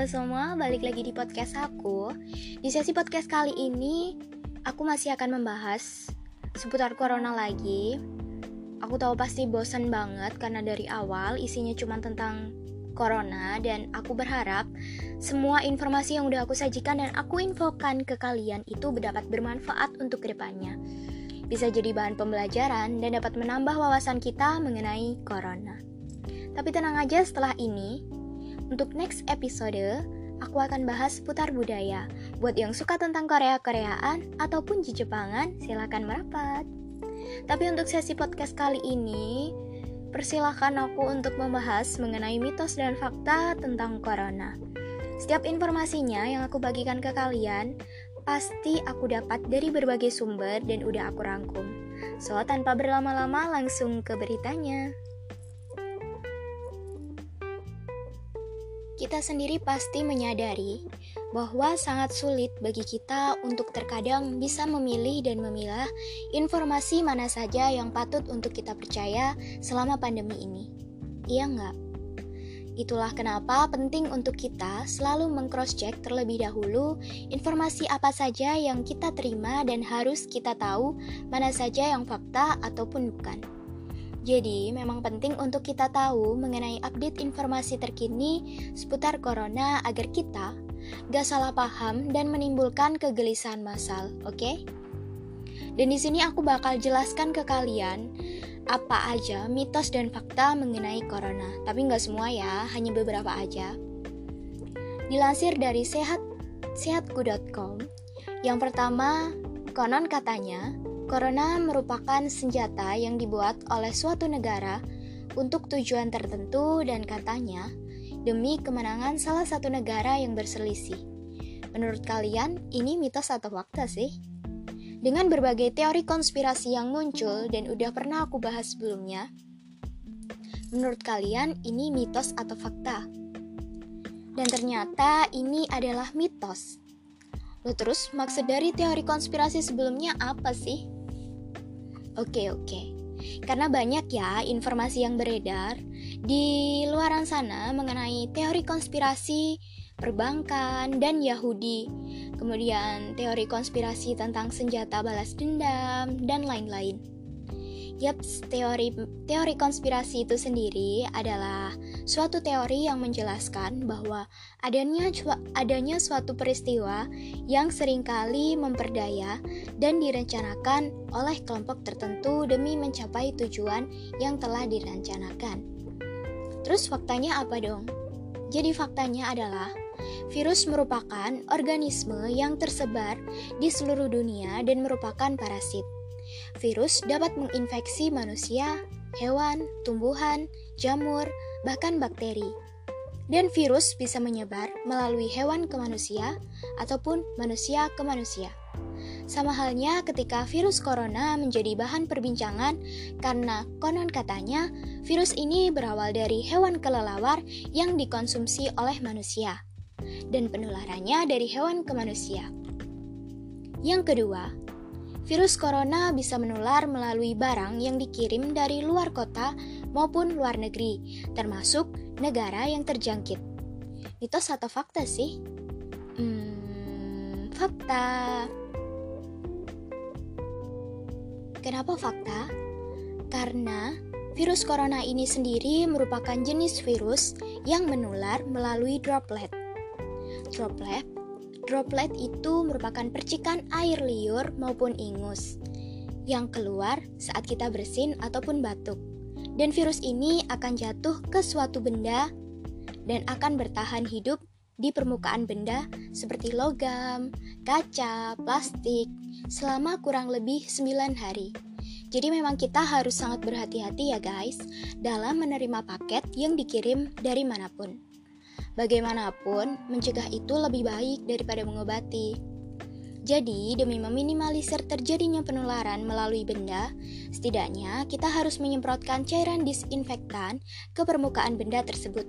halo semua, balik lagi di podcast aku. Di sesi podcast kali ini, aku masih akan membahas seputar corona lagi. Aku tahu pasti bosan banget karena dari awal isinya cuma tentang corona dan aku berharap semua informasi yang udah aku sajikan dan aku infokan ke kalian itu dapat bermanfaat untuk ke depannya. Bisa jadi bahan pembelajaran dan dapat menambah wawasan kita mengenai corona. Tapi tenang aja setelah ini, untuk next episode, aku akan bahas seputar budaya. Buat yang suka tentang Korea-Koreaan ataupun Jepangan, silakan merapat. Tapi untuk sesi podcast kali ini, persilahkan aku untuk membahas mengenai mitos dan fakta tentang corona. Setiap informasinya yang aku bagikan ke kalian, pasti aku dapat dari berbagai sumber dan udah aku rangkum. So, tanpa berlama-lama langsung ke beritanya. Kita sendiri pasti menyadari bahwa sangat sulit bagi kita untuk terkadang bisa memilih dan memilah informasi mana saja yang patut untuk kita percaya selama pandemi ini. Iya nggak? Itulah kenapa penting untuk kita selalu mengcross-check terlebih dahulu informasi apa saja yang kita terima dan harus kita tahu mana saja yang fakta ataupun bukan. Jadi, memang penting untuk kita tahu mengenai update informasi terkini seputar corona agar kita gak salah paham dan menimbulkan kegelisahan massal, oke? Okay? Dan di sini aku bakal jelaskan ke kalian apa aja mitos dan fakta mengenai corona. Tapi nggak semua ya, hanya beberapa aja. Dilansir dari sehat sehatku.com, yang pertama, konon katanya Corona merupakan senjata yang dibuat oleh suatu negara untuk tujuan tertentu dan katanya demi kemenangan salah satu negara yang berselisih. Menurut kalian, ini mitos atau fakta sih? Dengan berbagai teori konspirasi yang muncul dan udah pernah aku bahas sebelumnya, menurut kalian ini mitos atau fakta? Dan ternyata ini adalah mitos. Lo terus maksud dari teori konspirasi sebelumnya apa sih? Oke, oke. Karena banyak ya informasi yang beredar di luaran sana mengenai teori konspirasi perbankan dan Yahudi. Kemudian teori konspirasi tentang senjata balas dendam dan lain-lain. Yaps, teori teori konspirasi itu sendiri adalah suatu teori yang menjelaskan bahwa adanya adanya suatu peristiwa yang sering kali memperdaya dan direncanakan oleh kelompok tertentu demi mencapai tujuan yang telah direncanakan. Terus faktanya apa dong? Jadi faktanya adalah virus merupakan organisme yang tersebar di seluruh dunia dan merupakan parasit. Virus dapat menginfeksi manusia, hewan, tumbuhan, jamur, bahkan bakteri. Dan virus bisa menyebar melalui hewan ke manusia ataupun manusia ke manusia. Sama halnya ketika virus corona menjadi bahan perbincangan karena konon katanya virus ini berawal dari hewan kelelawar yang dikonsumsi oleh manusia dan penularannya dari hewan ke manusia. Yang kedua, Virus corona bisa menular melalui barang yang dikirim dari luar kota maupun luar negeri, termasuk negara yang terjangkit. Mitos atau fakta sih? Hmm, fakta. Kenapa fakta? Karena virus corona ini sendiri merupakan jenis virus yang menular melalui droplet. Droplet Droplet itu merupakan percikan air liur maupun ingus yang keluar saat kita bersin ataupun batuk. Dan virus ini akan jatuh ke suatu benda dan akan bertahan hidup di permukaan benda seperti logam, kaca, plastik selama kurang lebih 9 hari. Jadi memang kita harus sangat berhati-hati ya guys dalam menerima paket yang dikirim dari mana pun. Bagaimanapun, mencegah itu lebih baik daripada mengobati. Jadi, demi meminimalisir terjadinya penularan melalui benda, setidaknya kita harus menyemprotkan cairan disinfektan ke permukaan benda tersebut.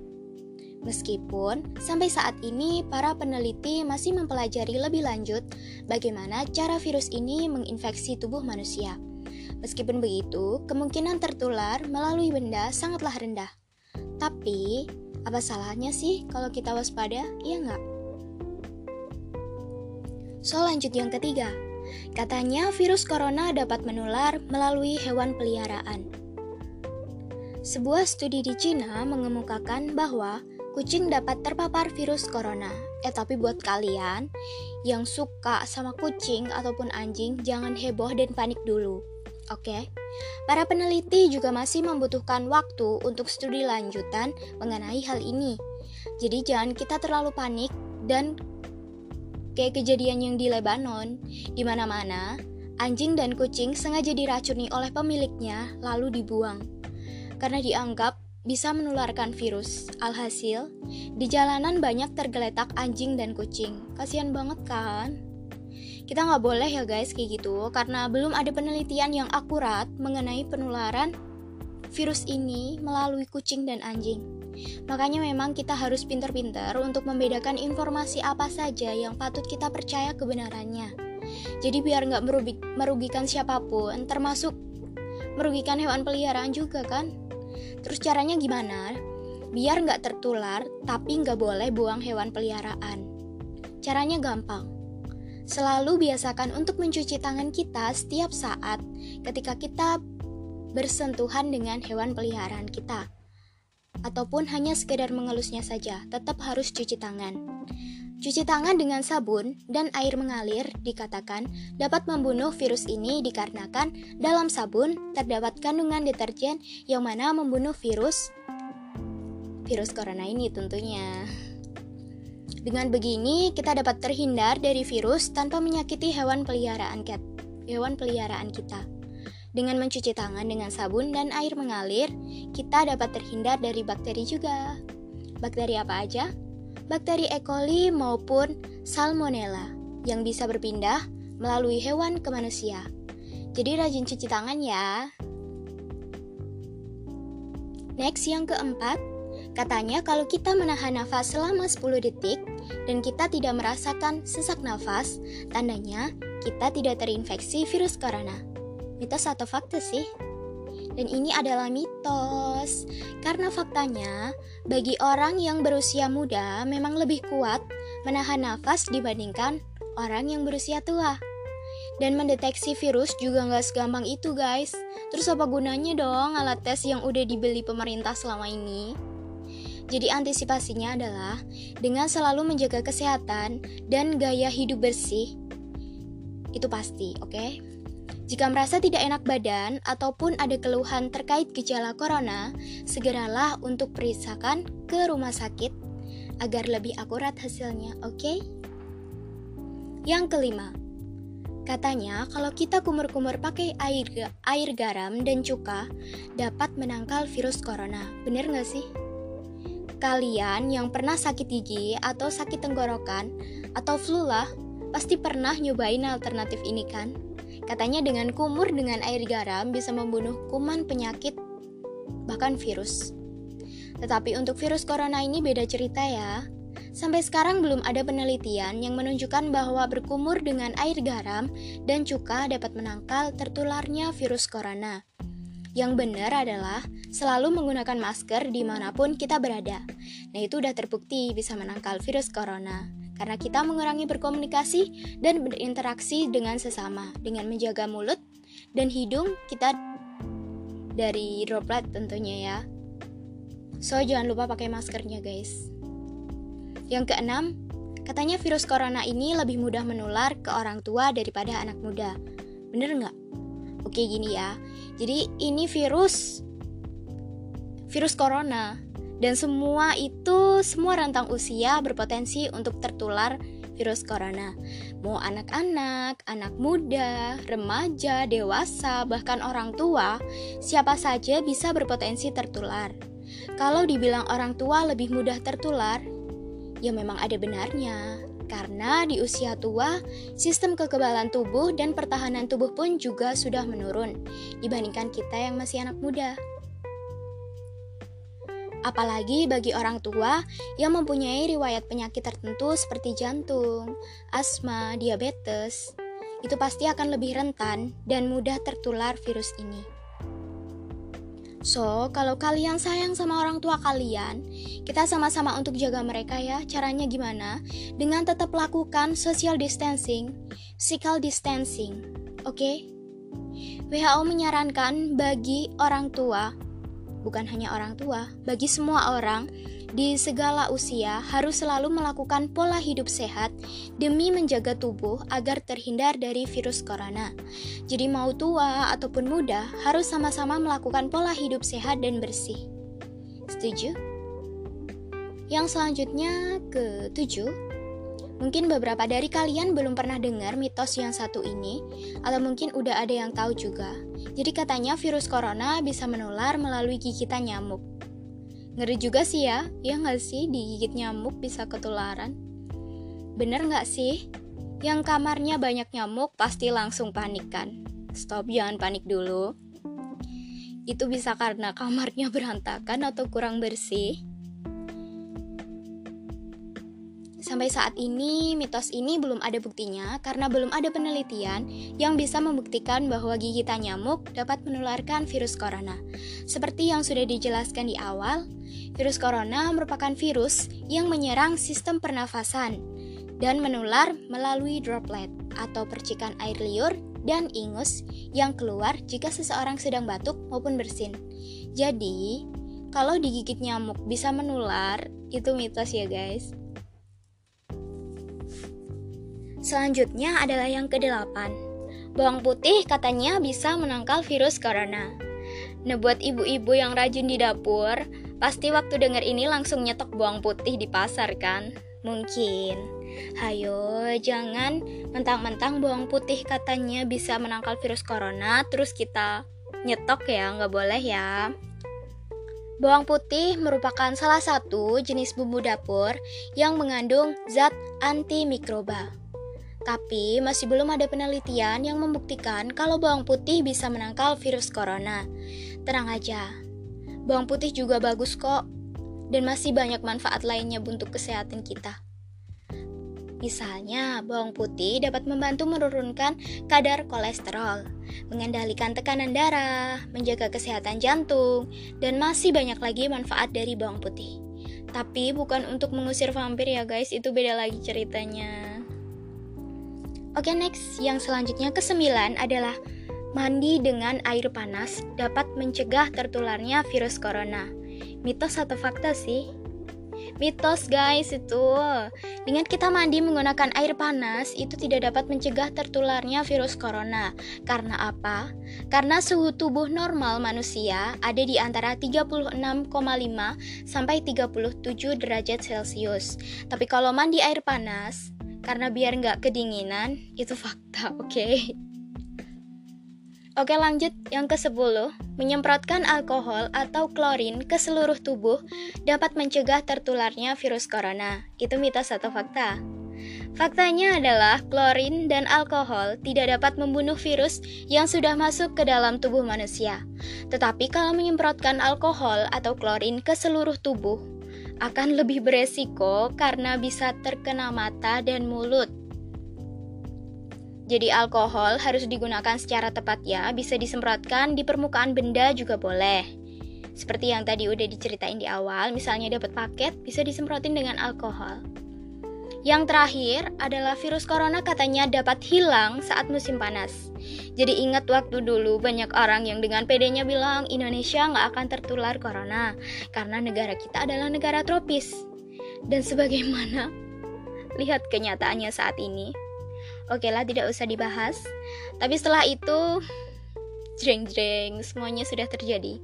Meskipun sampai saat ini para peneliti masih mempelajari lebih lanjut bagaimana cara virus ini menginfeksi tubuh manusia. Meskipun begitu, kemungkinan tertular melalui benda sangatlah rendah. Tapi, Apa salahnya sih kalau kita waspada? Iya nggak? So lanjut yang ketiga, katanya virus corona dapat menular melalui hewan peliharaan. Sebuah studi di Cina mengemukakan bahwa kucing dapat terpapar virus corona. Eh tapi buat kalian yang suka sama kucing ataupun anjing jangan heboh dan panik dulu. Oke. Para peneliti juga masih membutuhkan waktu untuk studi lanjutan mengenai hal ini. Jadi jangan kita terlalu panik dan kayak kejadian yang di Lebanon, di mana-mana anjing dan kucing sengaja diracuni oleh pemiliknya lalu dibuang karena dianggap bisa menularkan virus. Alhasil, di jalanan banyak tergeletak anjing dan kucing. Kasihan banget kan? Kita nggak boleh ya guys kayak gitu, karena belum ada penelitian yang akurat mengenai penularan virus ini melalui kucing dan anjing. Makanya memang kita harus pintar-pintar untuk membedakan informasi apa saja yang patut kita percaya kebenarannya. Jadi biar nggak merugikan siapa pun, termasuk merugikan hewan peliharaan juga kan. Terus caranya gimana? Biar nggak tertular, tapi nggak boleh buang hewan peliharaan. Caranya gampang. Selalu biasakan untuk mencuci tangan kita setiap saat ketika kita bersentuhan dengan hewan peliharaan kita ataupun hanya sekedar mengelusnya saja, tetap harus cuci tangan. Cuci tangan dengan sabun dan air mengalir dikatakan dapat membunuh virus ini dikarenakan dalam sabun terdapat kandungan deterjen yang mana membunuh virus virus corona ini tentunya. Dengan begini, kita dapat terhindar dari virus tanpa menyakiti hewan peliharaan cat, hewan peliharaan kita. Dengan mencuci tangan dengan sabun dan air mengalir, kita dapat terhindar dari bakteri juga. Bakteri apa aja? Bakteri E. coli maupun Salmonella yang bisa berpindah melalui hewan ke manusia. Jadi rajin cuci tangan ya. Next yang keempat, katanya kalau kita menahan nafas selama 10 detik dan kita tidak merasakan sesak nafas, tandanya kita tidak terinfeksi virus corona mitos atau fakta sih? Dan ini adalah mitos, karena faktanya bagi orang yang berusia muda memang lebih kuat menahan nafas dibandingkan orang yang berusia tua. Dan mendeteksi virus juga nggak segampang itu guys. Terus apa gunanya dong alat tes yang udah dibeli pemerintah selama ini? Jadi antisipasinya adalah dengan selalu menjaga kesehatan dan gaya hidup bersih. Itu pasti, oke? Okay? Jika merasa tidak enak badan ataupun ada keluhan terkait gejala corona, segeralah untuk periksakan ke rumah sakit agar lebih akurat hasilnya, oke? Okay? Yang kelima, katanya kalau kita kumur-kumur pakai air, air garam dan cuka dapat menangkal virus corona. Bener nggak sih? Kalian yang pernah sakit gigi atau sakit tenggorokan atau flu lah, pasti pernah nyobain alternatif ini kan? Katanya dengan kumur dengan air garam bisa membunuh kuman penyakit bahkan virus. Tetapi untuk virus corona ini beda cerita ya. Sampai sekarang belum ada penelitian yang menunjukkan bahwa berkumur dengan air garam dan cuka dapat menangkal tertularnya virus corona. Yang benar adalah selalu menggunakan masker di mana pun kita berada. Nah itu udah terbukti bisa menangkal virus corona karena kita mengurangi berkomunikasi dan berinteraksi dengan sesama dengan menjaga mulut dan hidung kita dari droplet tentunya ya. So jangan lupa pakai maskernya guys. Yang keenam, katanya virus corona ini lebih mudah menular ke orang tua daripada anak muda. Bener nggak? Oke gini ya. Jadi ini virus virus corona dan semua itu, semua rentang usia berpotensi untuk tertular virus corona. Mau anak-anak, anak muda, remaja, dewasa, bahkan orang tua, siapa saja bisa berpotensi tertular. Kalau dibilang orang tua lebih mudah tertular, ya memang ada benarnya. Karena di usia tua, sistem kekebalan tubuh dan pertahanan tubuh pun juga sudah menurun dibandingkan kita yang masih anak muda apalagi bagi orang tua yang mempunyai riwayat penyakit tertentu seperti jantung, asma, diabetes. Itu pasti akan lebih rentan dan mudah tertular virus ini. So, kalau kalian sayang sama orang tua kalian, kita sama-sama untuk jaga mereka ya. Caranya gimana? Dengan tetap lakukan social distancing, physical distancing. Oke? Okay? WHO menyarankan bagi orang tua, bukan hanya orang tua, bagi semua orang di segala usia harus selalu melakukan pola hidup sehat demi menjaga tubuh agar terhindar dari virus corona. Jadi mau tua ataupun muda harus sama-sama melakukan pola hidup sehat dan bersih. Setuju? Yang selanjutnya ke tujuh, Mungkin beberapa dari kalian belum pernah dengar mitos yang satu ini, atau mungkin udah ada yang tahu juga. Jadi katanya virus corona bisa menular melalui gigitan nyamuk. Ngeri juga sih ya, ya nggak sih digigit nyamuk bisa ketularan? Bener nggak sih? Yang kamarnya banyak nyamuk pasti langsung panik kan? Stop, jangan panik dulu. Itu bisa karena kamarnya berantakan atau kurang bersih. Sampai saat ini, mitos ini belum ada buktinya karena belum ada penelitian yang bisa membuktikan bahwa gigitan nyamuk dapat menularkan virus corona. Seperti yang sudah dijelaskan di awal, Virus corona merupakan virus yang menyerang sistem pernafasan dan menular melalui droplet atau percikan air liur dan ingus yang keluar jika seseorang sedang batuk maupun bersin. Jadi, kalau digigit nyamuk bisa menular, itu mitos ya guys. Selanjutnya adalah yang kedelapan. Bawang putih katanya bisa menangkal virus corona. Nah, buat ibu-ibu yang rajin di dapur, Pasti waktu denger ini langsung nyetok bawang putih di pasar kan? Mungkin. Hayo, jangan mentang-mentang bawang putih katanya bisa menangkal virus corona, terus kita nyetok ya, nggak boleh ya. Bawang putih merupakan salah satu jenis bumbu dapur yang mengandung zat antimikroba. Tapi masih belum ada penelitian yang membuktikan kalau bawang putih bisa menangkal virus corona. Tenang aja, Bawang putih juga bagus kok, dan masih banyak manfaat lainnya untuk kesehatan kita. Misalnya, bawang putih dapat membantu menurunkan kadar kolesterol, mengendalikan tekanan darah, menjaga kesehatan jantung, dan masih banyak lagi manfaat dari bawang putih. Tapi bukan untuk mengusir vampir ya guys, itu beda lagi ceritanya. Oke next, yang selanjutnya kesembilan adalah Mandi dengan air panas dapat mencegah tertularnya virus corona. Mitos atau fakta sih? Mitos guys itu. Dengan kita mandi menggunakan air panas itu tidak dapat mencegah tertularnya virus corona. Karena apa? Karena suhu tubuh normal manusia ada di antara 36,5 sampai 37 derajat Celcius. Tapi kalau mandi air panas, karena biar nggak kedinginan, itu fakta, oke? Okay? Oke lanjut, yang ke-10 Menyemprotkan alkohol atau klorin ke seluruh tubuh dapat mencegah tertularnya virus corona Itu mitos atau fakta? Faktanya adalah klorin dan alkohol tidak dapat membunuh virus yang sudah masuk ke dalam tubuh manusia Tetapi kalau menyemprotkan alkohol atau klorin ke seluruh tubuh akan lebih beresiko karena bisa terkena mata dan mulut jadi alkohol harus digunakan secara tepat ya, bisa disemprotkan di permukaan benda juga boleh. Seperti yang tadi udah diceritain di awal, misalnya dapat paket bisa disemprotin dengan alkohol. Yang terakhir adalah virus corona katanya dapat hilang saat musim panas. Jadi ingat waktu dulu banyak orang yang dengan pedenya bilang Indonesia nggak akan tertular corona karena negara kita adalah negara tropis. Dan sebagaimana lihat kenyataannya saat ini, Oke lah, tidak usah dibahas. Tapi setelah itu, jreng-jreng, semuanya sudah terjadi.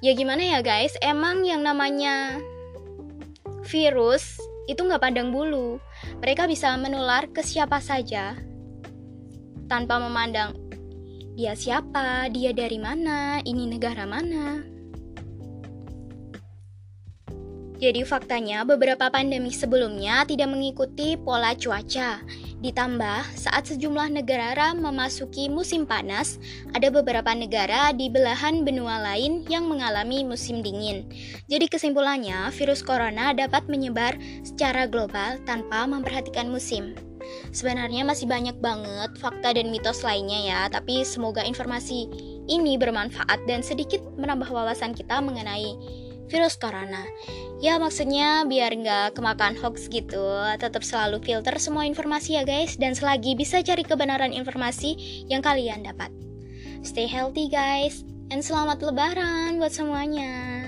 Ya gimana ya guys, emang yang namanya virus itu nggak pandang bulu. Mereka bisa menular ke siapa saja tanpa memandang dia siapa, dia dari mana, ini negara mana. Jadi faktanya beberapa pandemi sebelumnya tidak mengikuti pola cuaca Ditambah, saat sejumlah negara memasuki musim panas, ada beberapa negara di belahan benua lain yang mengalami musim dingin. Jadi kesimpulannya, virus corona dapat menyebar secara global tanpa memperhatikan musim. Sebenarnya masih banyak banget fakta dan mitos lainnya ya, tapi semoga informasi ini bermanfaat dan sedikit menambah wawasan kita mengenai virus corona. Ya maksudnya biar nggak kemakan hoax gitu, tetap selalu filter semua informasi ya guys, dan selagi bisa cari kebenaran informasi yang kalian dapat. Stay healthy guys, and selamat lebaran buat semuanya.